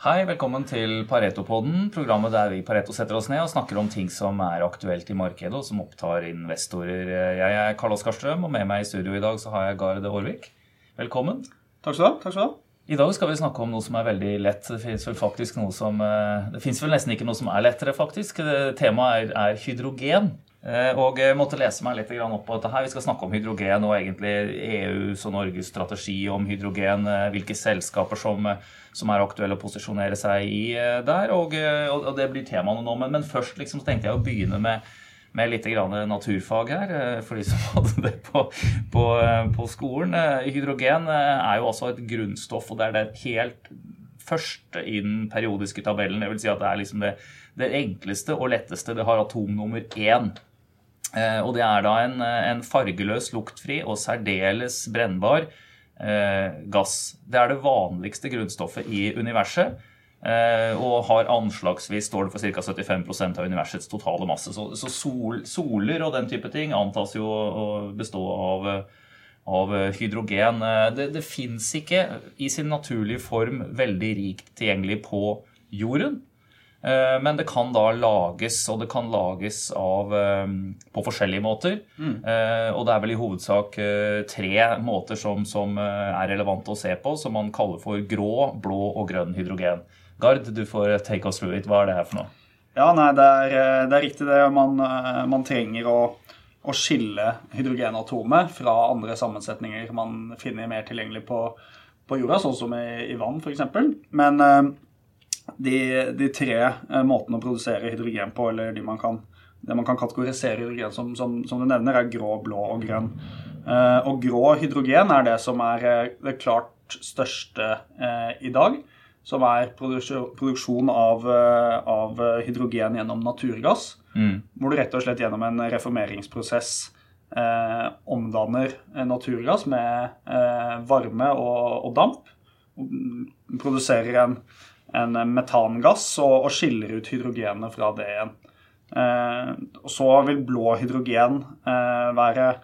Hei, velkommen til Pareto-podden, programmet der vi i Pareto setter oss ned og snakker om ting som er aktuelt i markedet og som opptar investorer. Jeg er Karl Oskar Strøm, og med meg i studio i dag så har jeg Gard Aarvik. Velkommen. Takk skal du ha. Takk skal du ha. I dag skal vi snakke om noe som er veldig lett. Det fins vel faktisk noe som eh, Det fins vel nesten ikke noe som er lettere, faktisk. Temaet er, er hydrogen. Eh, og jeg måtte lese meg litt opp på dette her. Vi skal snakke om hydrogen og egentlig EUs og Norges strategi om hydrogen. Eh, hvilke selskaper som som er aktuelle å posisjonere seg i eh, der. Og, eh, og det blir temaene nå. Men, men først liksom, tenkte jeg å begynne med, med litt naturfag her, eh, for de som hadde det på, på, på, skolen. Hydrogen er jo altså et grunnstoff, og det er det helt første i den periodiske tabellen. Det vil si at det er liksom det, det enkleste og letteste. Det har atomnummer én. Og det er da en, en fargeløs, luktfri og særdeles brennbar eh, gass. Det er det vanligste grunnstoffet i universet. Eh, og har anslagsvis står det for ca. 75% av universets totale masse. Så, så sol, soler og den type ting antas jo å bestå av, av hydrogen. Eh, det, det fins ikke i sin naturlige form veldig rikt tilgjengelig på jorden. Eh, men det kan da lages, og det kan lages av, eh, på forskjellige måter. Mm. Eh, og det er vel i hovedsak tre måter som, som, er relevante å se på, som man kaller for grå, blå og grønn hydrogen. Gard, du får take us through it. Hva er det her for noe? Ja, nei, det er, det er riktig det. Man, man trenger å, å, skille hydrogenatomet fra andre sammensetninger man finner mer tilgjengelig på, på jorda, sånn som i, i vann f.eks. Men de, de, tre eh, måtene å produsere hydrogen på, eller de man kan, det man kan kategorisere hydrogen som, som, som, du nevner, er grå, blå og grønn. Eh, og grå hydrogen er det som er eh, det klart største i dag. Som er produksjon av, av hydrogen gjennom naturgass. Mm. Hvor du rett og slett gjennom en reformeringsprosess eh, omdanner naturgass med eh, varme og, og damp. Og produserer en en metangass og, og skiller ut hydrogenet fra det igjen. Eh, så vil blå hydrogen eh, være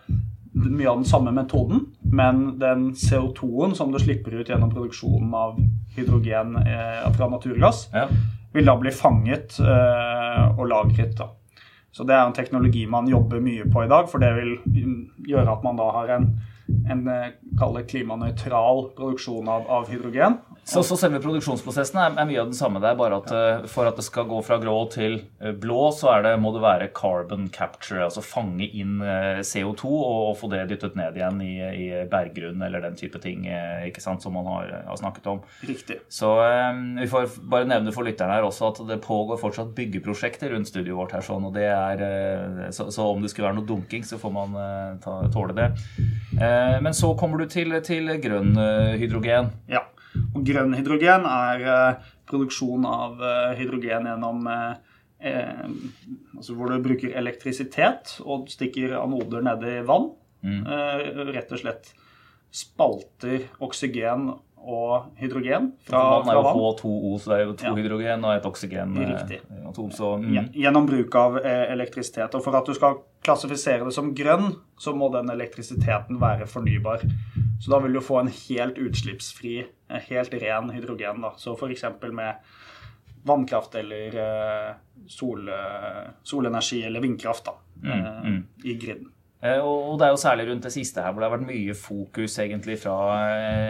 mye av den samme metoden, men den CO2-en som du slipper ut gjennom produksjonen av hydrogen eh, fra naturgass, ja. vil da bli fanget eh, og lagret. da. Så det er en teknologi man jobber mye på i dag, for det vil gjøre at man da har en, en eh, klimanøytral produksjon av, av hydrogen. Så, så, selve produksjonsprosessen er, er, mye av den samme der, bare at ja. for at det skal gå fra grå til uh, blå, så det, må det være carbon capture, altså fange inn uh, eh, CO2 og, og, få det dyttet ned igjen i, i berggrunn eller den type ting ikke sant, som man har, har snakket om. Riktig. Så vi får bare nevne for lytterne her også at det pågår fortsatt byggeprosjekter rundt studioet vårt her, sånn, og det er, så, så, om det skulle være noe dunking, så får man ta, tåle det. men så kommer du til, til grønn hydrogen. Ja. Og grønn hydrogen er eh, produksjon av eh, hydrogen gjennom eh, altså hvor du bruker elektrisitet og stikker anoder ned i vann. Mm. rett og slett spalter oksygen og hydrogen fra, vann. er jo H2O, så det er jo to ja. hydrogen og et oksygen. Atom, så, mm. Gjennom bruk av elektrisitet. Og for at du skal klassifisere det som grønn, så må den elektrisiteten være fornybar. Så da vil du få en helt utslippsfri, eh, helt ren hydrogen. Da. Så f.eks. med vannkraft eller eh, sol, eh, solenergi eller vindkraft da, mm, mm. i griden. Og det er jo særlig rundt det siste her hvor det har vært mye fokus egentlig fra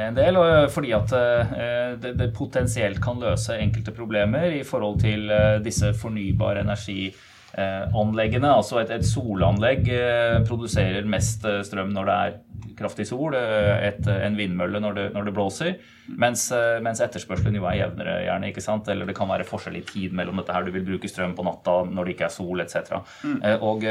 en del. Fordi at det, det potensielt kan løse enkelte problemer i forhold til disse fornybare energianleggene. Altså et, et solanlegg produserer mest strøm når det er kraftig sol, eh, et, en vindmølle når det, når det blåser, mens, eh, mens, etterspørselen jo er jevnere, gjerne. ikke sant? Eller det kan være forskjell i tid mellom dette her. Du vil bruke strøm på natta når det ikke er sol, etc. Mm. Eh, og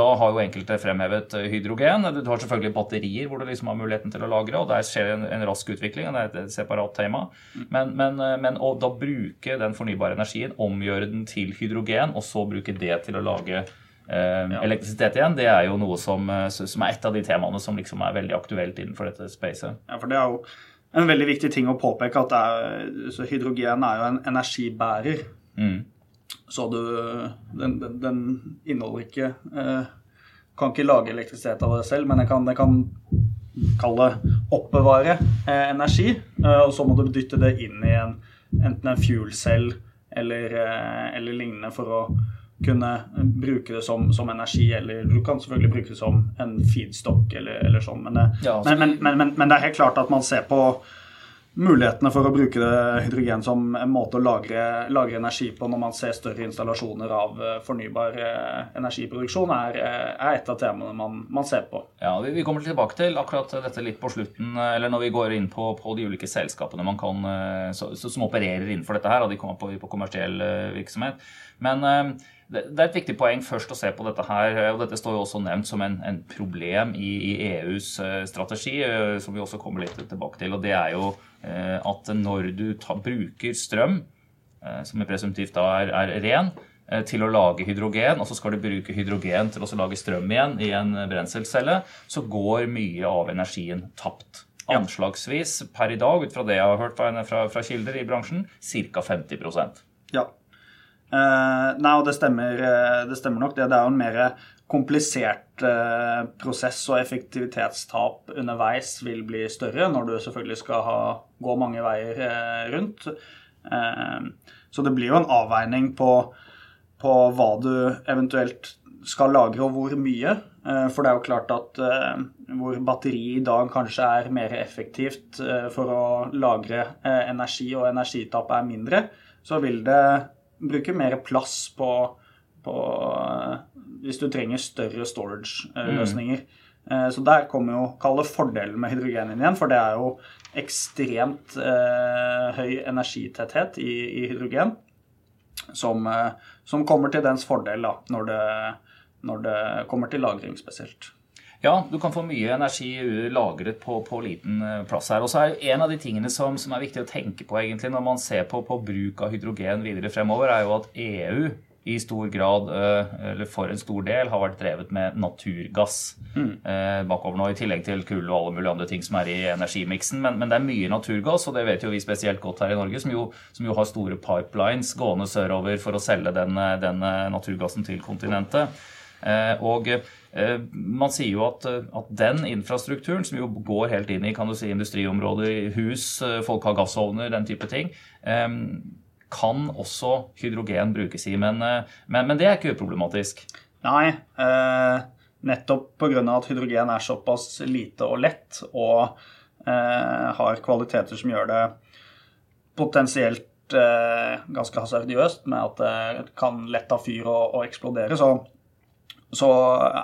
da har jo enkelte fremhevet hydrogen. Du har selvfølgelig batterier hvor du liksom har muligheten til å lagre, og der skjer en, en rask utvikling. Det er et separat tema. Mm. Men, men, men å da bruke den fornybare energien, omgjøre den til hydrogen, og så bruke det til å lage Uh, ja. Elektrisitet igjen, det er jo noe som, eh, som, er et av de temaene som liksom er veldig aktuelt innenfor dette spacet. Ja, for det er jo en veldig viktig ting å påpeke at er, hydrogen er jo en energibærer. Mm. Så du, den, den, den, inneholder ikke eh, Kan ikke lage elektrisitet av det selv, men den kan, den kan kalle oppbevare eh, energi. og så må du dytte det inn i en enten en fuel cell eller, eller lignende for å kunne bruke det som, som, energi, eller du kan selvfølgelig bruke det som en feedstock eller, eller sånn. Men, ja, altså, men, men, men, det er helt klart at man ser på mulighetene for å bruke hydrogen som en måte å lagre, lagre, energi på når man ser større installasjoner av eh, fornybar eh, energiproduksjon, er, eh, er et av temaene man, man ser på. Ja, vi, vi, kommer tilbake til akkurat dette litt på slutten, eller når vi går inn på, på de ulike selskapene man kan, så, som opererer innenfor dette her, og de kommer på, på kommersiell virksomhet. Men det er et viktig poeng først å se på dette her, og dette står jo også nevnt som en, en problem i, i, EUs strategi, som vi også kommer litt tilbake til. og det er jo Eh, at når du ta, bruker strøm, som som presumptivt da er, er, ren, eh, til å lage hydrogen, og så skal du bruke hydrogen til å lage strøm igjen i en brenselcelle, så går mye av energien tapt. Anslagsvis per i dag, ut fra det jeg har hørt fra, fra kilder i bransjen, ca. 50% Ja. Uh, nei, og det stemmer, det stemmer, nok. Det, det er jo en mer komplisert uh, prosess og effektivitetstap underveis vil bli større når du selvfølgelig skal ha, gå mange veier uh, rundt. Eh, så det blir jo en avveining på, på, hva du eventuelt skal lagre, og hvor mye. For det er jo klart at hvor batteri i dag kanskje er mer effektivt for å lagre energi, og energitapet er mindre, så vil det bruke mer plass på på, hvis du trenger større storage-løsninger. Mm. Så der kommer jo kalle fordelen med hydrogen inn igjen, for det er jo ekstremt eh, høy energitetthet i, i hydrogen som, eh, som, kommer til dens fordel da, når det, når det kommer til lagring spesielt. Ja, du kan få mye energi lagret på, på liten eh, plass her. Og så er En av de tingene som, som, er viktig å tenke på egentlig når man ser på, på bruk av hydrogen videre fremover, er jo at EU i stor grad, eh, eller for en stor del, har vært drevet med naturgass mm. bakover nå, i tillegg til kull og alle mulige andre ting som er i energimiksen. Men, men, det er mye naturgass, og det vet jo vi spesielt godt her i Norge, som jo, som jo har store pipelines gående sørover for å selge den, den naturgassen til kontinentet. Og man sier jo at, at, den infrastrukturen, som jo går helt inn i kan du si, industriområder, hus, folk har gassovner, den type ting, kan også hydrogen brukes i. Men, eh, men, men det er ikke uproblematisk. Nei. Eh, nettopp pga. at hydrogen er såpass lite og lett og eh, har kvaliteter som gjør det potensielt eh, ganske hasardiøst med at det kan lett ta fyr og, og eksplodere, så, så,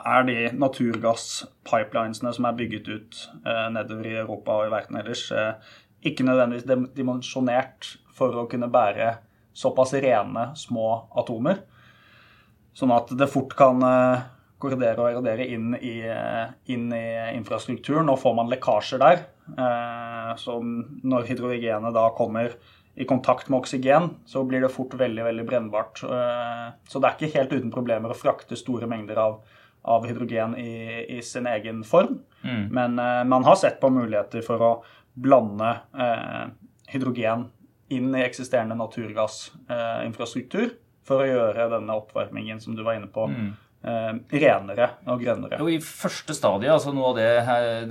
er de naturgasspipelinesene som er bygget ut eh, nedover i Europa og i verden ellers, eh, ikke nødvendigvis dimensjonert for å kunne bære såpass rene, små atomer. Sånn at det fort kan eh, korridere og erodere inn i, eh, inn i, infrastrukturen. Og får man lekkasjer der, eh, så når hydrogenet da kommer i kontakt med oksygen, så blir det fort veldig veldig brennbart. Så det er ikke helt uten problemer å frakte store mengder av, av hydrogen i, i, sin egen form. Mm. Men man har sett på muligheter for å blande eh, hydrogen inn i eksisterende naturgassinfrastruktur for å gjøre denne oppvarmingen som du var inne på, mm. Eh, renere og grønnere. Jo, I første stadie, altså noe av det,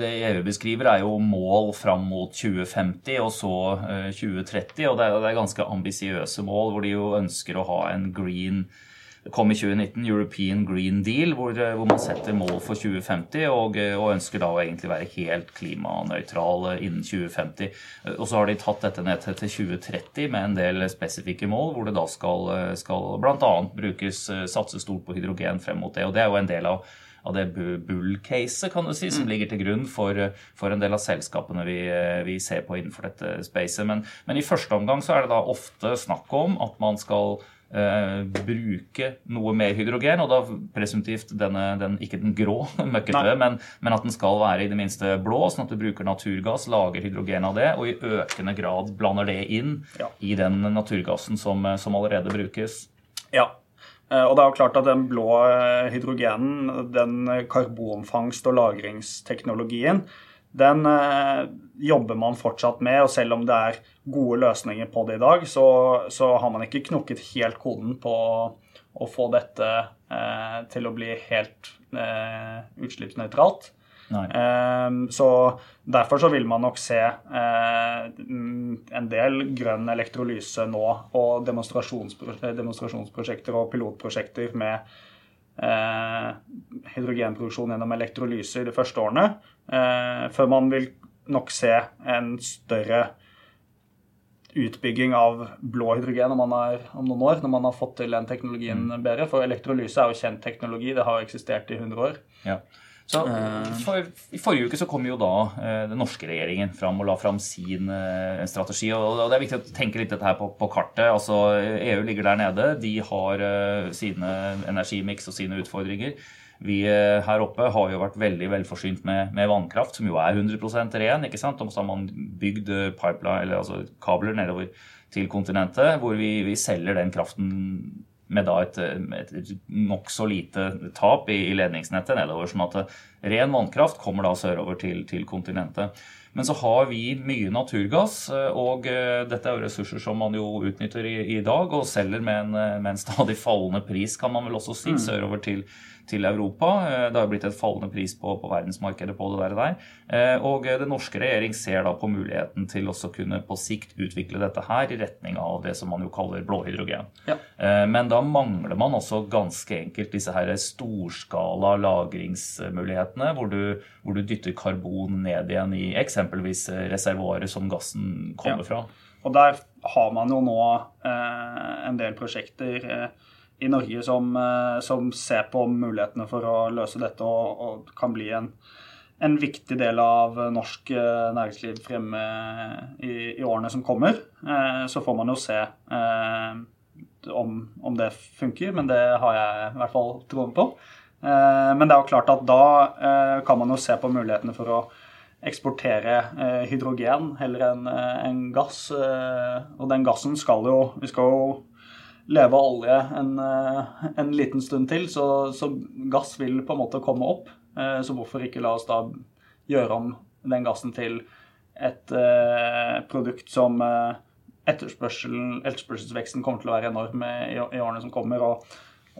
det EU beskriver, er jo mål fram mot 2050 og så eh, 2030. Og det er, det er ganske ambisiøse mål, hvor de jo ønsker å ha en green det kom i 2019 European Green Deal, hvor, eh, hvor man setter mål for 2050 og, eh, og, ønsker da å egentlig være helt klimanøytral eh, innen 2050. Og så har de tatt dette ned til 2030 med en del spesifikke mål, hvor det da skal, skal bl.a. brukes satse stort på hydrogen frem mot det. Og det er jo en del av av det bull-caset kan du si, som mm. ligger til grunn for, for en del av selskapene vi, vi ser på innenfor dette spacet. Men, men, i første omgang så er det da ofte snakk om at man skal bruke noe mer hydrogen, og da presumptivt denne, den, ikke den grå møkkete, men, men, at den skal være i det minste blå, sånn at du bruker naturgass, lager hydrogen av det, og i økende grad blander det inn ja. i den naturgassen som, som, allerede brukes. Ja, eh, og det er jo klart at den blå eh, hydrogenen, den karbonfangst- og lagringsteknologien, den eh, jobber man fortsatt med. Og selv om det er gode løsninger på det i dag, så, så har man ikke knukket helt koden på å få dette eh, til å bli helt eh, utslippsnøytralt. Eh, så derfor så vil man nok se eh, en del grønn elektrolyse nå og demonstrasjonsprosjekter og pilotprosjekter med eh, hydrogenproduksjon gjennom elektrolyse i de første årene, før man vil nok se en større utbygging av blå hydrogen om, er, om, noen år, når man har fått til den teknologien mm. bedre. For elektrolyse er jo kjent teknologi, det har eksistert i 100 år. Ja. Så eh. for, I forrige uke så kom jo da eh, den norske regjeringen fram og la fram sin eh, strategi. og, Det er viktig å tenke litt dette her på, på, kartet. altså EU ligger der nede. De har eh, sine energimiks og sine utfordringer. Vi eh, her oppe har jo vært veldig velforsynt med, med vannkraft, som jo er 100% ren. ikke sant? Og så har man bygd eh, pipeline, altså kabler nedover til kontinentet, hvor vi, vi selger den kraften med da et, et nokså lite tap i, i, ledningsnettet nedover. Sånn at ren vannkraft kommer da sørover til, til kontinentet. Men så har vi mye naturgass, eh, og dette er jo ressurser som man jo utnytter i, i dag, og selger med en, med en, stadig fallende pris, kan man vel også si, mm. sørover til, til Europa. Eh, det har blitt et fallende pris på, på verdensmarkedet på det der. Eh, og den norske regjering ser da på muligheten til også kunne på sikt utvikle dette her i retning av det som man jo kaller blåhydrogen. Ja. Eh, men da mangler man også ganske enkelt disse her storskala lagringsmulighetene, hvor du, hvor du dytter karbon ned igjen i eksempelvis reservoaret som gassen kommer ja. fra. Og der har man jo nå eh, en del prosjekter. Eh, i Norge som, eh, som, ser på mulighetene for å løse dette og, og kan bli en, en, viktig del av norsk eh, næringsliv fremme i, i, årene som kommer. Eh, så får man jo se om, om, det funker, men det har jeg i hvert fall troen på. Men det er jo klart at da kan man jo se på mulighetene for å eksportere hydrogen heller enn en gass. Og den gassen skal jo Vi skal jo leve av olje en, eh, en, liten stund til, så, så, gass vil på en måte komme opp. Eh, så hvorfor ikke la oss da gjøre om den gassen til et eh, produkt som eh, etterspørselsveksten kommer til å være enorm i, i årene som kommer, og,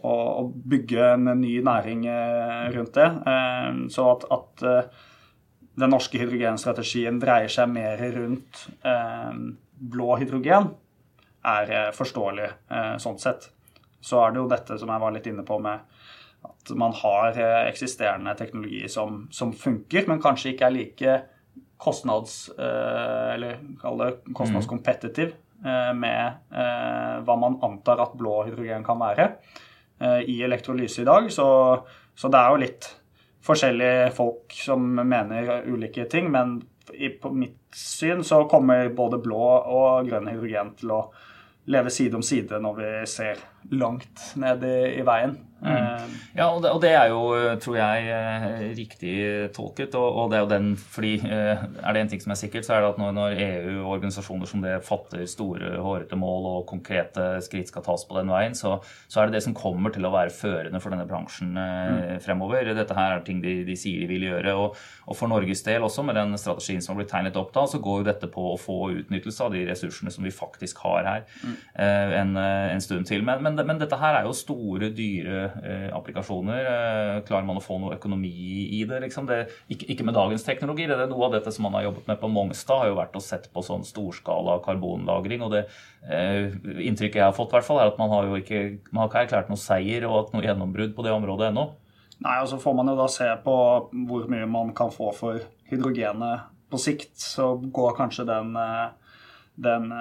og, bygge en ny næring eh, rundt det. Eh, så at, at den norske hydrogenstrategien dreier seg mer rundt blå hydrogen, er eh, forståelig eh, sånn sett. Så er det jo dette som jeg var litt inne på med at man har eh, eksisterende teknologi som, som funker, men kanskje ikke er like kostnads... Eller kall det kostnadskompetitiv med hva man antar at blå hydrogen kan være i elektrolyse i dag. Så, så det er jo litt forskjellige folk som mener ulike ting, men på mitt syn så kommer både blå og grønn hydrogen til å leve side om side når vi ser langt ned i, i veien. Mm. Eh, ja, og det, og det, er jo, tror jeg, eh, riktig tolket. Og, og, det er jo den, fordi eh, er det en ting som er sikkert, så er det at når, når EU og organisasjoner som det fatter store, hårete mål og konkrete skritt skal tas på den veien, så, så, er det det som kommer til å være førende for denne bransjen mm. fremover. Dette her er ting de, de sier de vil gjøre. Og, og, for Norges del også, med den strategien som har blitt tegnet opp da, så går jo dette på å få utnyttelse av de ressursene som vi faktisk har her mm. en, en, stund til. Men, men, men dette her er jo store, dyre Eh, applikasjoner. Eh, klarer man å få noe økonomi i det? Liksom? det ikke, ikke, med dagens teknologi. Det er noe av dette som man har jobbet med på Mongstad, har jo vært å sette på sånn storskala karbonlagring. og det eh, Inntrykket jeg har fått, hvert fall, er at man har jo ikke, man har ikke erklært noe seier og hatt noe gjennombrudd på det området ennå. Nei, og så får man jo da se på hvor mye man kan få for hydrogenet på sikt. Så går kanskje den, eh, den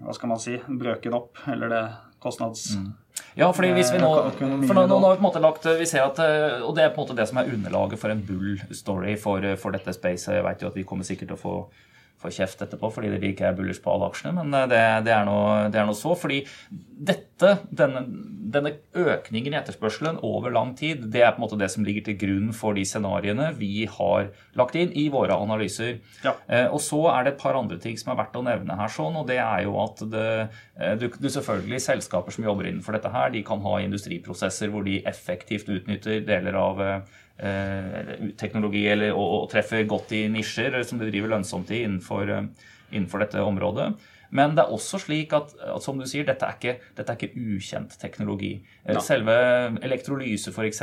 Hva skal man si Brøken opp, eller det kostnads... Mm. Ja, fordi hvis vi nå, for nå, nå, har vi på en måte lagt vi ser at, eh, Og det er på en måte det som er underlaget for en bull-story for, for, dette spacet. Jeg vet jo at vi kommer sikkert til å få få kjeft etterpå fordi det ikke er bullers på alle aksjene, men eh, det, det, er, nå så. Fordi dette, denne, denne, økningen i etterspørselen over lang tid, det er på en måte det som ligger til grunn for de scenarioene vi har lagt inn i våre analyser. Ja. Eh, og så er det et par andre ting som er verdt å nevne her, sånn, og det er jo at det, eh, du, du, selvfølgelig selskaper som jobber innenfor dette her, de kan ha industriprosesser hvor de effektivt utnytter deler av eh, teknologi eller, og, og, treffer godt i nisjer som de driver lønnsomt i innenfor, innenfor dette området. Men det er også slik at, at som du sier, dette er ikke, dette er ikke ukjent teknologi. Eh, Ja. Selve elektrolyse, f.eks.,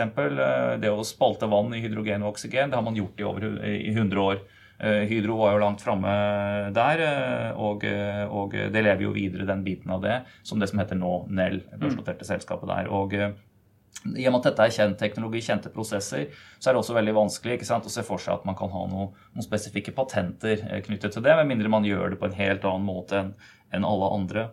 det å spalte vann i hydrogen og oksygen, det har man gjort i over i 100 år. Eh, Hydro var jo langt framme der, eh, og, eh, og det lever jo videre, den biten av det, som det som heter nå det børsnoterte selskapet der. og eh, i og med at dette er kjent teknologi, kjente prosesser, så er det også veldig vanskelig sant, å se for seg at man kan ha noe, noen spesifikke patenter eh, knyttet til det, med mindre man gjør det på en helt annen måte enn en alle andre.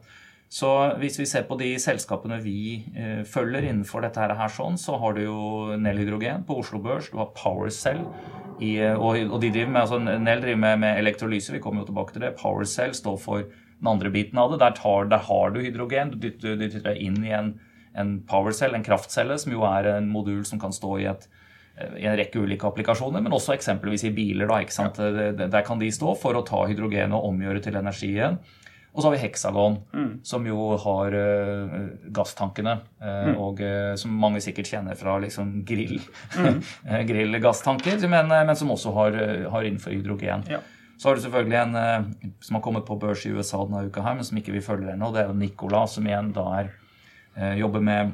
Så hvis vi ser på de selskapene vi eh, følger innenfor dette her, sånn, så har du jo Nell Hydrogen på Oslo Børs, du har PowerCell, i, eh, og, og driver med, altså Nell driver med, med elektrolyse, vi kommer jo tilbake til det. PowerCell står for den andre biten av det. Der, tar, der har du hydrogen, du dytter, deg inn i en, en powercell, en kraftcelle, som jo er en modul som kan stå i, et, eh, i en rekke ulike applikasjoner, men også eksempelvis i biler. Da? Det- Der kan de stå for å ta hydrogen og omgjøre til energi igjen. Og så har vi Hexagon, som jo har uh, gasstankene, eh, og uh, som mange sikkert kjenner fra liksom grill, Mm. grillgasstanker, men, men som også har, har innenfor hydrogen. Ja. Så har du selvfølgelig en som har kommet på børs i USA denne uka, her, men som ikke vi følger ennå. Det er jo Nicola, som igjen da er, jobber med,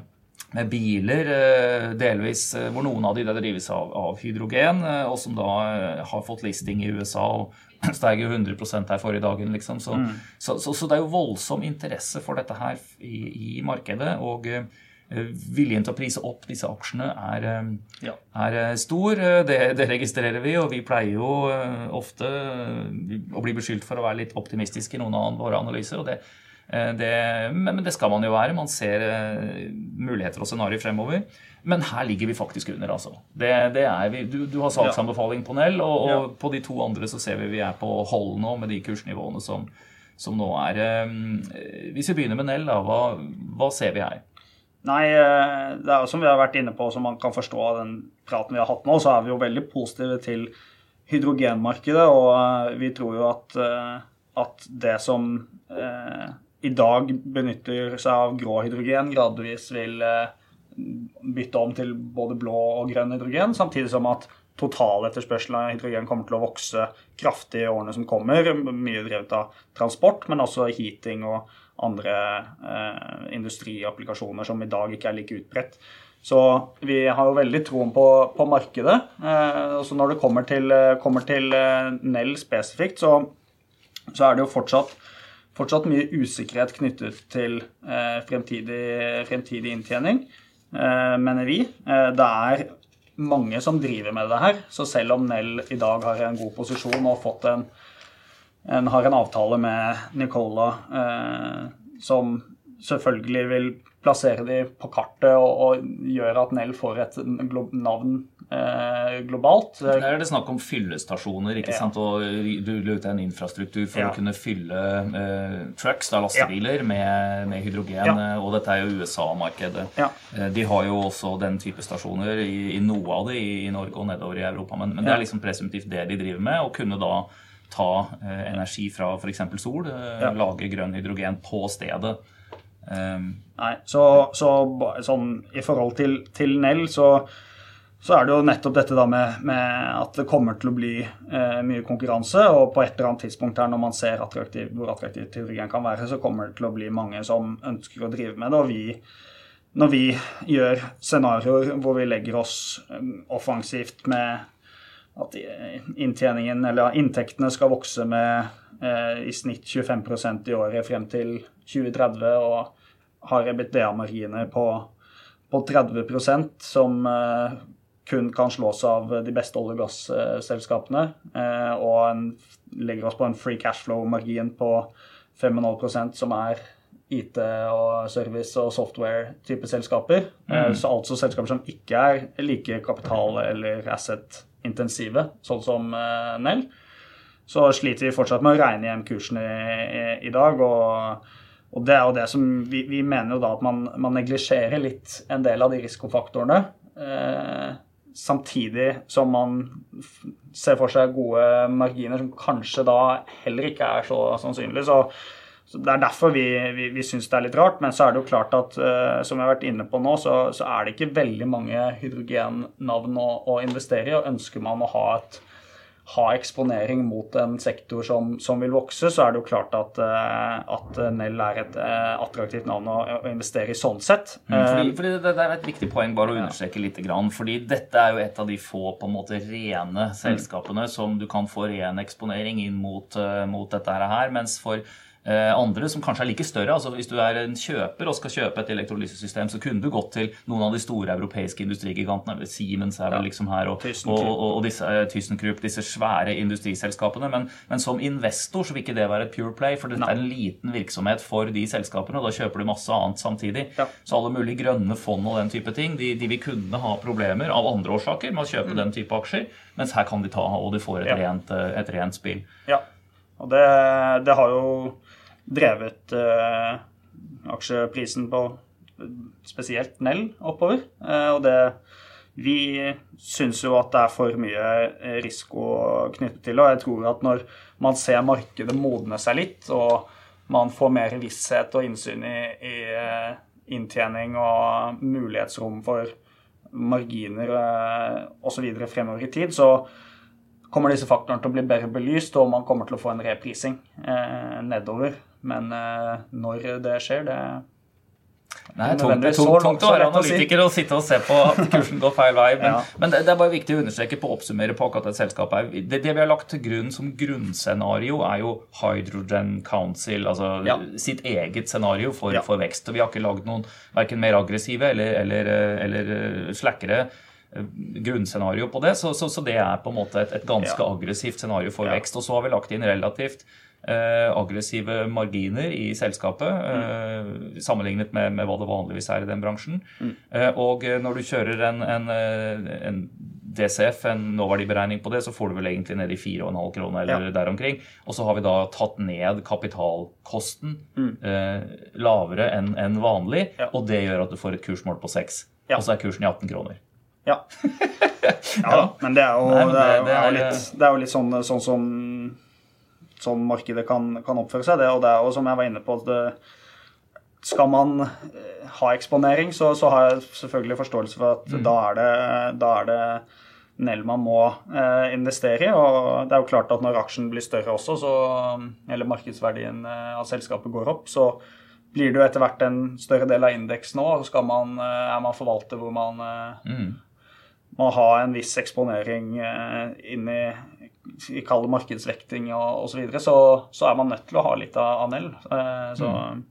med biler, eh, delvis eh, hvor noen av de der drives av, av hydrogen, eh, og som da eh, har fått listing i USA og steg jo 100% her forrige dagen, liksom. Så, så, så, så det er jo voldsom interesse for dette her i, i markedet. og eh, Viljen til å prise opp disse aksjene er, eh, Ja. er eh, stor. Eh, Det, det registrerer vi, og vi pleier jo eh, ofte eh, å bli beskyldt for å være litt optimistiske i noen av våre analyser. og det, eh, det, men det skal man jo være. Man ser eh, muligheter og scenarioer fremover. Men her ligger vi faktisk under, altså. Det, det er vi. Du, du har salgsanbefaling på Nell, og, og Ja. på de to andre så ser vi vi er på hold nå med de kursnivåene som, som nå er. eh, Hvis vi begynner med Nell, da, hva, hva ser vi her? Nei, eh, det er jo som vi har vært inne på, som man kan forstå av den praten vi har hatt nå, så er vi jo veldig positive til hydrogenmarkedet. Og eh, vi tror jo at, eh, at det som eh, i dag benytter seg av grå hydrogen, gradvis vil eh, bytte om til både blå og grønn hydrogen, samtidig som at totaletterspørselen av hydrogen kommer til å vokse kraftig i årene som kommer. Mye drevet av transport, men også heating og andre eh, industriapplikasjoner som i dag ikke er like utbredt. Så vi har jo veldig troen på, på markedet. Eh, også når det kommer til, kommer til eh, Nell spesifikt, så, så er det jo fortsatt, fortsatt mye usikkerhet knyttet til eh, fremtidig, fremtidig inntjening, eh, mener vi. Eh, det er mange som driver med det her, så selv om Nell i dag har en god posisjon og fått en en har en avtale med Nicola som selvfølgelig vil plassere de på kartet og, og gjøre at Nell får et glo navn eh, globalt. Der er det snakk om fyllestasjoner, ikke Ja. sant? og du ut en infrastruktur for Ja. å kunne fylle eh, trucks, da, lastebiler, med, med hydrogen. Ja. eh, Og dette er jo USA-markedet. Ja. Eh, De har jo også den type stasjoner i, i noe av det i, i Norge og nedover i Europa, men, men det er liksom presumptivt det de driver med, å kunne da ta eh, energi fra f.eks. sol, eh, Ja. lage grønn hydrogen på stedet. Um, Nei, så, så sånn i forhold til, til Nell, så, så er det jo nettopp dette da med, med at det kommer til å bli eh, mye konkurranse. Og på et eller annet tidspunkt her når man ser attraktiv, hvor attraktiv hydrogen kan være, så kommer det til å bli mange som ønsker å drive med det. Og vi, når vi gjør scenarioer hvor vi legger oss eh, offensivt med at eh, inntjeningen, eller inntektene skal vokse med eh, i snitt 25% i året frem til 2030, og har EBITDA-marginer på, på 30% som eh, kun kan slås av de beste olje- og gasselskapene, eh, og en, legger oss på en free cash flow-margin på 5,5% som er IT og service og software-type selskaper. Eh, Så altså selskaper som ikke er like kapital- eller asset-intensive, sånn som eh, Nell. Så sliter vi fortsatt med å regne hjem kursen i, i, i dag. Og, og det er jo det som vi, vi mener jo da at man, man neglisjerer litt en del av de risikofaktorene. Eh, samtidig som man ser for seg gode marginer som kanskje da heller ikke er så sannsynlig. Så, så Det er derfor vi, vi, vi syns det er litt rart. Men så er det jo klart at eh, som vi har vært inne på nå, så, så er det ikke veldig mange hydrogennavn å, å investere i. Og ønsker man å ha et, ha eksponering mot en sektor som, som, vil vokse, så er det jo klart at, eh, at Nell er et eh, attraktivt navn å, å investere i sånn sett. Mm, fordi, fordi det, det, er et viktig poeng bare å understreke litt. fordi dette er jo et av de få på en måte rene selskapene mm. som du kan få ren eksponering inn mot, mot dette her. Mens for Eh, andre som kanskje er like større. altså Hvis du er en kjøper og skal kjøpe et elektrolysesystem, så kunne du gått til noen av de store europeiske industrigigantene. Siemens er vel liksom her, og, og, og, og disse, uh, ThyssenKrupp, disse svære industriselskapene. Men, men, som investor så vil ikke det være et pure play, for dette er en liten virksomhet for de selskapene. og Da kjøper du masse annet samtidig. Ja. Så alle mulige grønne fond og den type ting, de, de vil kunne ha problemer av andre årsaker med å kjøpe mm. den type aksjer, mens her kan de ta, og de får et, ja. rent, eh, et rent spill. Ja, og det, det har jo drevet eh, aksjeprisen på spesielt Nell oppover. Eh, og det Vi syns jo at det er for mye risiko knyttet til det. Og jeg tror at når man ser markedet modne seg litt, og man får mer visshet og innsyn i, i eh, inntjening og mulighetsrom for marginer eh, osv. fremover i tid, så kommer disse faktorene til å bli bedre belyst, og man kommer til å få en reprising eh, nedover. Men eh, når det skjer, det Nei, tungt, tungt, tungt å være analytiker og sitte og se på at kursen går feil vei. Men, ja. men det, det, er bare viktig å understreke på å oppsummere på akkurat et selskap her. Det, det, vi har lagt til grunn som grunnscenario, er jo Hydrogen Council, altså ja. sitt eget scenario for, ja. for, vekst. Og vi har ikke lagd noen verken mer aggressive eller, eller, eller eh, slakkere eh, grunnscenario på det. Så, så, så, det er på en måte et, et ganske aggressivt scenario for vekst. Og så har vi lagt inn relativt Eh, aggressive marginer i selskapet mm. sammenlignet med, med, hva det vanligvis er i den bransjen. Mm. Eh, og når du kjører en, en, en DCF, en nåverdiberegning på det, så får du vel egentlig ned i 4,5 kroner eller ja. der omkring. Og så har vi da tatt ned kapitalkosten mm. eh, lavere enn en vanlig, ja. og det gjør at du får et kursmål på 6. Ja. Og så er kursen i 18 kroner. Ja. ja, men det er jo, Nei, det, det, er, litt, det er jo litt sånn, sånn som sånn markedet kan, kan, oppføre seg. Det, og det er jo som jeg var inne på det, Skal man eh, ha eksponering, så, så, har jeg selvfølgelig forståelse for at mm. da er det, da er det Nell man må eh, investere i. Og det er jo klart at når aksjen blir større også, så, eller markedsverdien eh, av selskapet går opp, så blir det jo etter hvert en større del av indeksen òg. Eh, er man forvalter hvor man eh, mm. må ha en viss eksponering inn i vi kaller markedsvekting og osv., så, videre, så så er man nødt til å ha litt av Anel. Eh, så mm.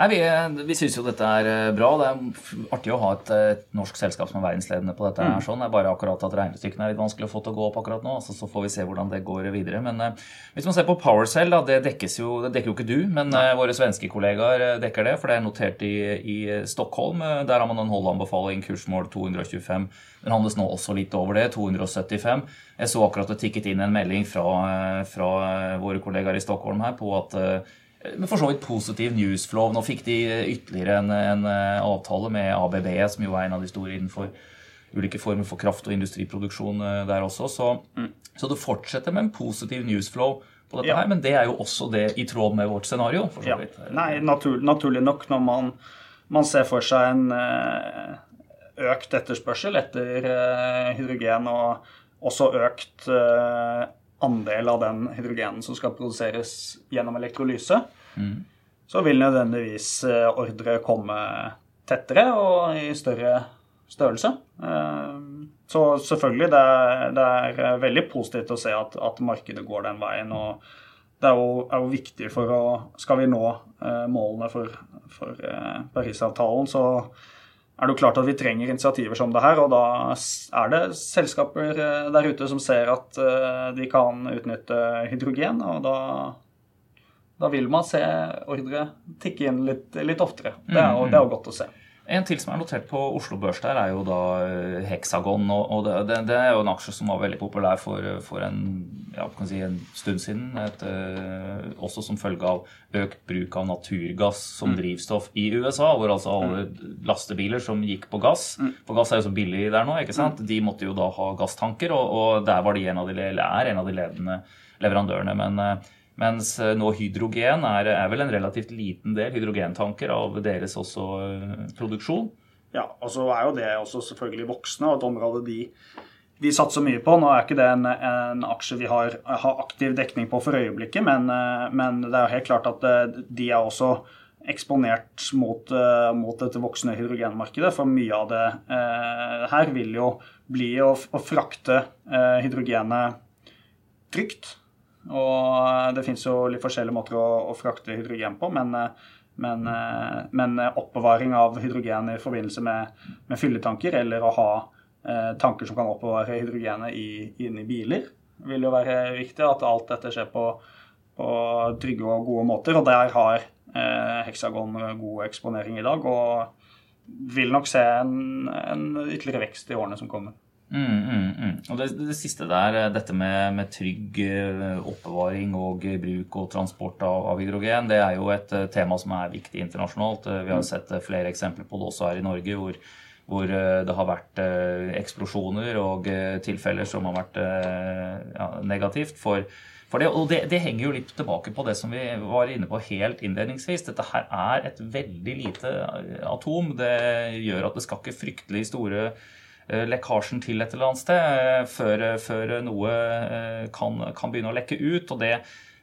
Nei, Vi, vi syns jo dette er eh, bra. Det er artig å ha et, et norsk selskap som er verdensledende på dette. Mm. her sånn. Det er bare akkurat at regnestykkene er litt vanskelig å få til å gå opp akkurat nå. Altså, så får vi se hvordan det går videre. Men uh, hvis man ser på PowerCell, da, det, jo, det dekker jo ikke du, men uh, våre svenske kollegaer dekker det. For det er notert i, i Stockholm. Der har man en holdanbefaling, kursmål 225. Den handles nå også litt over det, 275. Jeg så akkurat det tikket inn en melding fra, fra våre kollegaer i Stockholm her på at med for så vidt positiv newsflow. Nå fikk de ytterligere en, en, eh, avtale med ABB, som jo er en av de store innenfor ulike former for kraft- og industriproduksjon eh, der også. Så, mm. så det fortsetter med en positiv newsflow på dette ja. her, men det er jo også det i tråd med vårt scenario. for så vidt. Ja. Nei, natur, naturlig nok når man, man, ser for seg en eh, økt etterspørsel etter hydrogen og også økt andel av den hydrogenen som skal produseres gjennom elektrolyse, mm. så vil nødvendigvis eh, ordre komme tettere og i større størrelse. Eh, så selvfølgelig, det er, det er eh, veldig positivt å se at, at, markedet går den veien. og det er jo, er jo viktig for å Skal vi nå målene for, for Parisavtalen, så er det jo klart at vi trenger initiativer som det her. Og da er det selskaper eh, der ute som ser at eh, de kan utnytte hydrogen. Og da, da vil man se ordre tikke inn litt, litt oftere. Det er, jo, det er jo godt å se. En til som er notert på Oslo Børs der, er jo da eh, Hexagon. og det, det, er jo en aksje som var veldig populær for, for en, ja, si en, stund siden. Et, uh, også som følge av økt bruk av naturgass som mm. drivstoff i USA. Hvor altså alle mm. lastebiler som gikk på gass mm. For gass er jo så billig der nå, ikke sant? Mm. De måtte jo da ha gasstanker, og, og der var de en av de, er en av de ledende leverandørene. men uh, mens eh, nå hydrogen er, er, vel en relativt liten del hydrogentanker av deres også eh, produksjon. Ja, og så er jo det også selvfølgelig voksne, og et område de de satser mye på. Nå er ikke det en, en aksje vi har, har, aktiv dekning på for øyeblikket, men, men, det er helt klart at de er også eksponert mot, mot dette voksende hydrogenmarkedet. For mye av det eh, her vil jo bli å, å frakte eh, hydrogenet trygt. Og det fins jo litt forskjellige måter å, å frakte hydrogen på, men, men, men, oppbevaring av hydrogen i forbindelse med, med fylletanker, eller å ha eh, tanker som kan oppbevare hydrogenet inni biler, vil jo være viktig. At alt dette skjer på, på trygge og gode måter. Og der har eh, Hexagon god eksponering i dag, og vil nok se en, en ytterligere vekst i årene som kommer. Mm, mm, mm. Og det, det, siste der, eh, dette med, med, trygg eh, oppbevaring og bruk og transport av, av, hydrogen, det er jo et eh, tema som er viktig internasjonalt. Vi har mm. sett flere eksempler på det også her i Norge, hvor, hvor det har vært eksplosjoner og tilfeller som har vært ja, negativt for, for det. Og det, det, henger jo litt tilbake på det som vi var inne på helt innledningsvis. Dette her er et veldig lite atom. Det gjør at det skal ikke fryktelig store Eh, lekkasjen til et eller annet sted eh, før, før noe eh, kan, kan, begynne å lekke ut. og det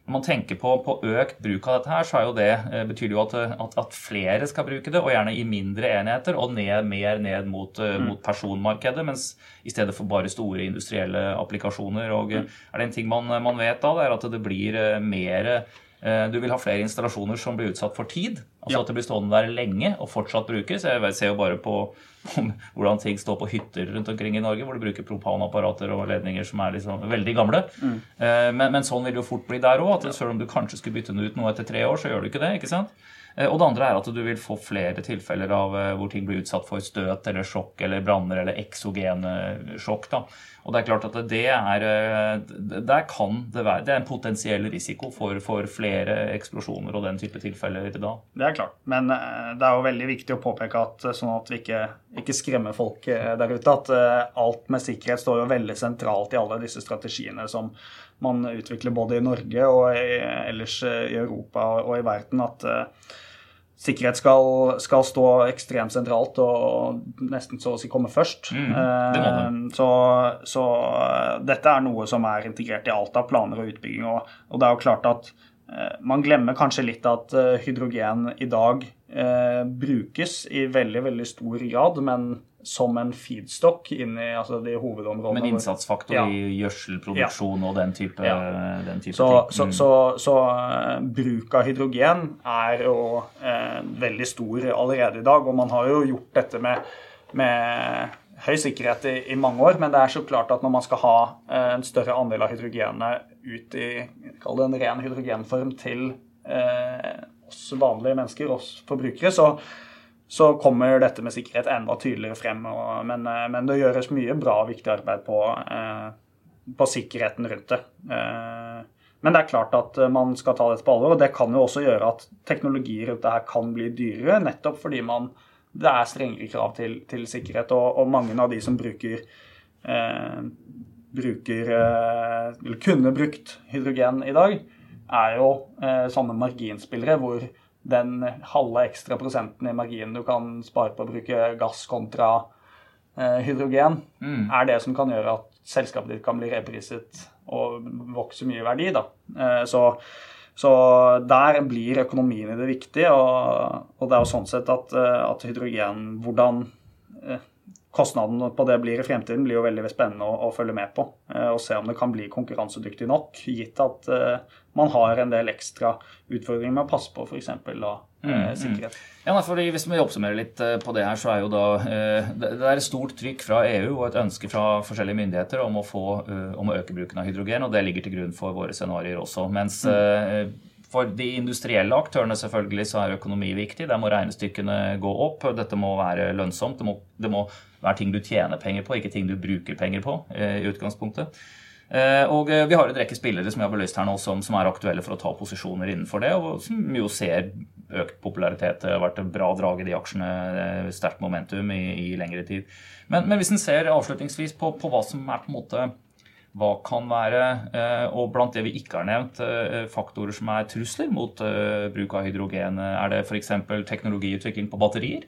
når man tenker på, på, økt bruk av dette, her, så er jo det, betyr det jo at, at, at, flere skal bruke det, og gjerne i mindre enheter, og ned, mer ned mot, mm. mot, personmarkedet, mens i stedet for bare store industrielle applikasjoner. og mm. Er det en ting man, man vet da, det er at det blir mer du vil ha flere installasjoner som blir utsatt for tid. Altså ja. at det blir stående der lenge og fortsatt brukes. Jeg ser jo bare på hvordan ting står på hytter rundt omkring i Norge, hvor du bruker propanapparater og ledninger som er liksom veldig gamle. Mm. Eh, men, men, sånn vil det jo fort bli der òg. Selv om du kanskje skulle bytte den ut noe etter tre år, så gjør du ikke det. ikke sant? Eh, og det andre er at du vil få flere tilfeller av eh, hvor ting blir utsatt for støt eller sjokk eller branner eller eksogene sjokk. da. Og det er klart at det er eh, Der kan det være Det er en potensiell risiko for, for flere eksplosjoner og den type tilfeller da. Det er klart. Men det er jo veldig viktig å påpeke at sånn at vi ikke, ikke skremmer folk der ute, at alt med sikkerhet står jo veldig sentralt i alle disse strategiene som man utvikler både i Norge og ellers i Europa og i verden. at sikkerhet skal, skal, stå ekstremt sentralt og nesten så å si komme først. Mm, det det. Eh, så, så, eh, dette er noe som er integrert i alt av planer og utbygging. Og, og det er jo klart at eh, man glemmer kanskje litt at hydrogen i dag eh, brukes i veldig, veldig stor grad, men som en feedstock inn i altså de hovedområdene. Men innsatsfaktor ja. i gjødselproduksjon ja. og den type, ja. den type så, ting. Så, mm. så, så, uh, bruk av hydrogen er jo eh, veldig stor allerede i dag. Og man har jo gjort dette med, med høy sikkerhet i, i, mange år, men det er så klart at når man skal ha uh, en større andel av hydrogenet ut i kall det en ren hydrogenform til oss vanlige mennesker, oss forbrukere, så så kommer dette med sikkerhet enda tydeligere frem. Og, men, eh, men, det gjøres mye bra og viktig arbeid på, eh, på sikkerheten rundt det. Eh, men det er klart at man skal ta dette på alvor, og det kan jo også gjøre at teknologi rundt det her kan bli dyrere, nettopp fordi man, det er strengere krav til, til sikkerhet. Og, og, mange av de som bruker, eh, bruker eller kunne brukt hydrogen i dag, er jo eh, sånne marginspillere hvor den halve ekstra prosenten i marginen du kan spare på å bruke gass kontra eh, hydrogen, mm. er det som kan gjøre at selskapet ditt kan bli repriset og vokse mye i verdi. Da. Eh, så, så, der blir økonomien i det viktig, og, og, det er jo sånn sett at, eh, at hydrogen Hvordan eh, kostnaden på det blir i fremtiden, blir jo veldig spennende å, å følge med på. Eh, og se om det kan bli konkurransedyktig nok, gitt at uh, man har en del ekstra utfordringer med å passe på f.eks. Uh, mm, mm. sikkerhet. Ja, fordi Hvis vi oppsummerer litt på det her, så er jo da det er et stort trykk fra EU og et ønske fra forskjellige myndigheter om å, få, om å øke bruken av hydrogen, og det ligger til grunn for våre scenarioer også. Mens mm. For de industrielle aktørene selvfølgelig så er økonomi viktig. Der må regnestykkene gå opp. Dette må være lønnsomt. Det må, det må være ting du tjener penger på, ikke ting du bruker penger på eh, i utgangspunktet. Eh, og eh, vi har en rekke spillere som jeg har belyst her nå, som, som, er aktuelle for å ta posisjoner innenfor det, og som jo ser økt popularitet. Det har vært en bra drag i de aksjene, sterkt momentum i, i lengre tid. Men, men hvis en ser avslutningsvis på, på hva som er på en måte hva kan være, eh, og blant det vi ikke har nevnt, eh, faktorer som er trusler mot eh, bruk av hydrogen? Er det f.eks. teknologiutvikling på batterier?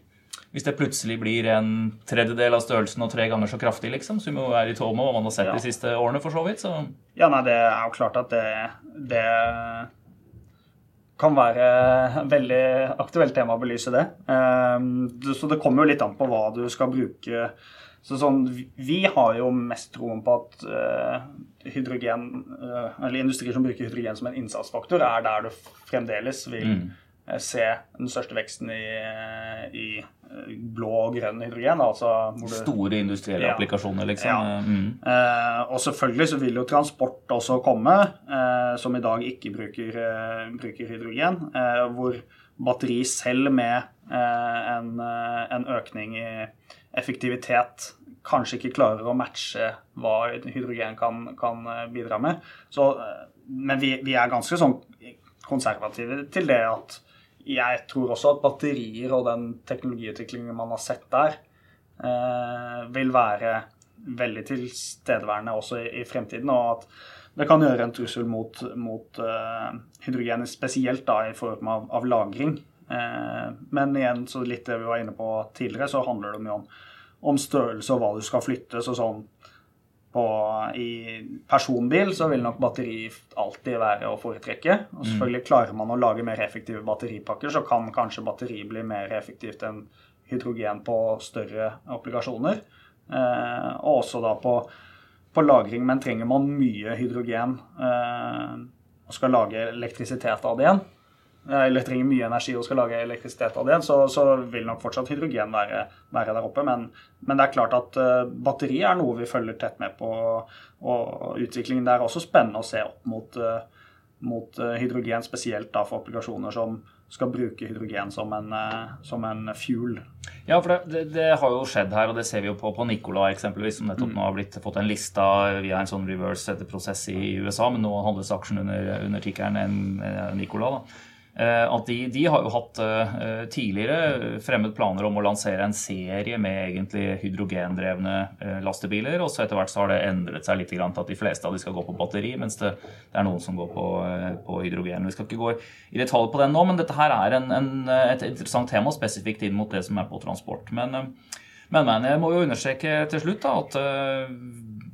hvis det plutselig blir en tredjedel av størrelsen og tre ganger så kraftig, liksom, som jo er i tråd med hva man har sett Ja. de siste årene, for så vidt. Så Ja, nei, det er jo klart at det, det kan være et veldig aktuelt tema å belyse. Ehm, det- Så det kommer jo litt an på hva du skal bruke. Så sånn, vi- har jo mest troen på at uh, hydrogen, uh, eller industrier som bruker hydrogen som en innsatsfaktor, er der du fremdeles vil Mm. eh, se den største veksten i, i blå og grønn hydrogen. Altså du store industrielle Ja. applikasjoner, liksom. Ja. Mm. Uh, og selvfølgelig så vil jo transport også komme, som i dag ikke bruker, bruker hydrogen. Hvor batteri selv med en, en økning i effektivitet kanskje ikke klarer å matche hva hydrogen kan, kan eh, bidra med. Så, eh, men vi, vi er ganske sånn konservative til det at jeg tror også at batterier og den teknologiutviklingen man har sett der, eh, vil være veldig tilstedeværende også i, i fremtiden. Og at det kan gjøre en trussel mot, mot eh, hydrogen, spesielt da i form av, av lagring. Eh, men igjen, så litt det vi var inne på tidligere, så handler det mye om, om størrelse og hva du skal flytte. Så sånn på, I personbil så vil nok batteri alltid være å foretrekke. Og selvfølgelig Klarer man å lage mer effektive batteripakker, så kan kanskje batteri bli mer effektivt enn hydrogen på større applikasjoner. Eh, og også da på, på lagring. Men trenger man mye hydrogen eh, og skal lage elektrisitet av det igjen, eller trenger mye energi og skal lage elektrisitet av det så, så vil nok fortsatt hydrogen være, være der oppe. Men, men det er klart at uh, batteri er noe vi følger tett med på. Og utviklingen der er også spennende å se opp mot, uh, mot eh, hydrogen, spesielt da for applikasjoner som skal bruke hydrogen som en, eh, som en fuel. Ja, for det, det, det har jo skjedd her, og det ser vi jo på, på Nicola eksempelvis, som nettopp nå har blitt, fått en lista via en sånn reverse-prosess i USA, men nå handles aksjen under, under tikkeren en- Nicola. da. Eh, At de, de har jo hatt eh, tidligere fremmet planer om å lansere en serie med egentlig hydrogendrevne eh, lastebiler, og så etter hvert så har det endret seg litt til at de fleste av de skal gå på batteri, mens det, det er noen som går på, på hydrogen. Vi skal ikke gå i detalj på den nå, men dette her er en, en, et interessant tema spesifikt inn mot det som er på transport. Men, men, men jeg må jo understreke til slutt da, at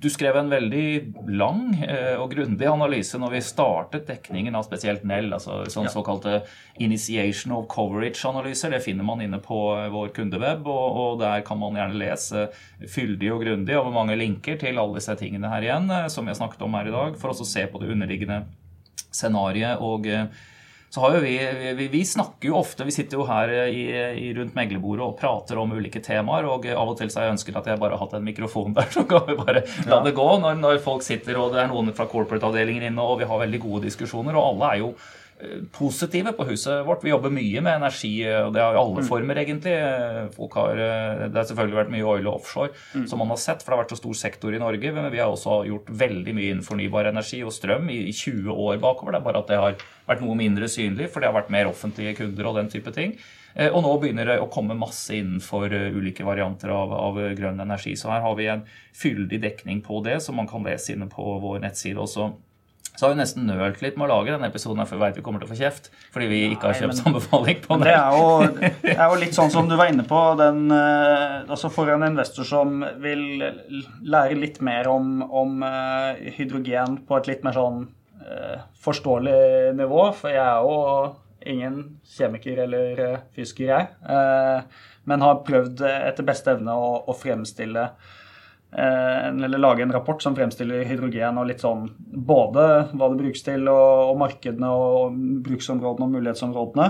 du skrev en veldig lang eh, og grundig analyse når vi startet dekningen av spesielt Nell, altså sånn såkalte initiation of coverage-analyser. Det finner man inne på eh, vår kundeweb, og, og der kan man gjerne lese fyldig og grundig over mange linker til alle disse tingene her igjen, eh, som vi har snakket om her i dag, for også å se på det underliggende scenariet. og så har jo vi, vi, vi snakker jo ofte, vi sitter jo her i, i rundt meglerbordet og prater om ulike temaer, og av og til så har jeg ønsket at jeg bare har hatt en mikrofon der, så kan vi bare la det gå når, når folk sitter, og det er noen fra corporate-avdelingen inne, og vi har veldig gode diskusjoner, og alle er jo eh, positive på huset vårt. Vi jobber mye med energi, og det har jo alle former, egentlig. Folk har, eh, det har selvfølgelig vært mye oil og offshore, som man har sett, for det har vært så stor sektor i Norge. Men vi har også gjort veldig mye innen fornybar energi og strøm i i 20 år bakover. Det er bare at det har vært noe mindre synlig, for det har vært mer offentlige kunder og den type ting. Eh, Og nå begynner det å komme masse innenfor eh, ulike varianter av, av grønn energi. Så her har vi en fyldig dekning på det, som man kan lese inne på vår nettside også. Så har vi nesten nølt litt med å lage denne episoden, for vi vet vi kommer til å få kjeft. Fordi vi ikke har kjøpt sambefaling på den. det. er, jo, det er jo litt sånn som du var inne på. Den, eh, altså For en investor som vil lære litt mer om, om eh, hydrogen på et litt mer sånn eh, forståelig nivå, for jeg er jo ingen kjemiker eller fysiker, jeg, men har prøvd etter beste evne å, å fremstille eller lage en rapport som fremstiller hydrogen og litt sånn både hva det brukes til, og, og markedene og bruksområdene og mulighetsområdene,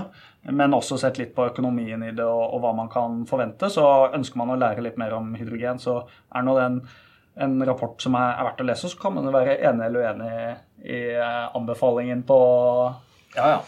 men også sett litt på økonomien i det og, og hva man kan forvente. Så ønsker man å lære litt mer om hydrogen, så er nå den en rapport som er, er verdt å lese, så kan man være enig eller uenig i, i eh, anbefalingen på, Ja, ja.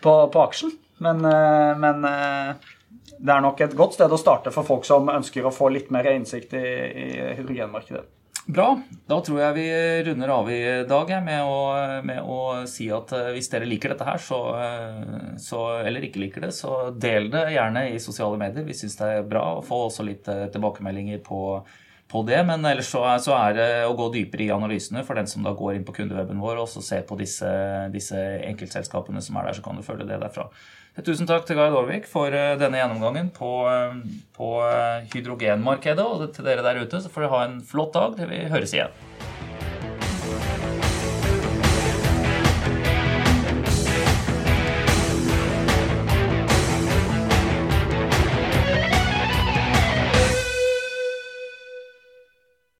på, på aksjen. Men, eh, men eh, det er nok et godt sted å starte for folk som ønsker å få litt mer innsikt i, i hydrogenmarkedet. Bra. Da tror jeg vi runder av i dag med, å, med å si at eh, hvis dere liker dette her, så, eh, så, eller ikke liker det, så del det gjerne i sosiale medier. Vi syns det er bra å få også litt eh, tilbakemeldinger på, på det. Men ellers så er, så er, det å gå dypere i analysene for den som da går inn på kundeweben vår og ser på disse, disse, enkeltselskapene som er der, så kan du følge det derfra. Tusen takk til Gard Aarvik for eh, denne gjennomgangen på, eh, på hydrogenmarkedet. Og til dere der ute så får dere ha en flott dag vi høres igjen.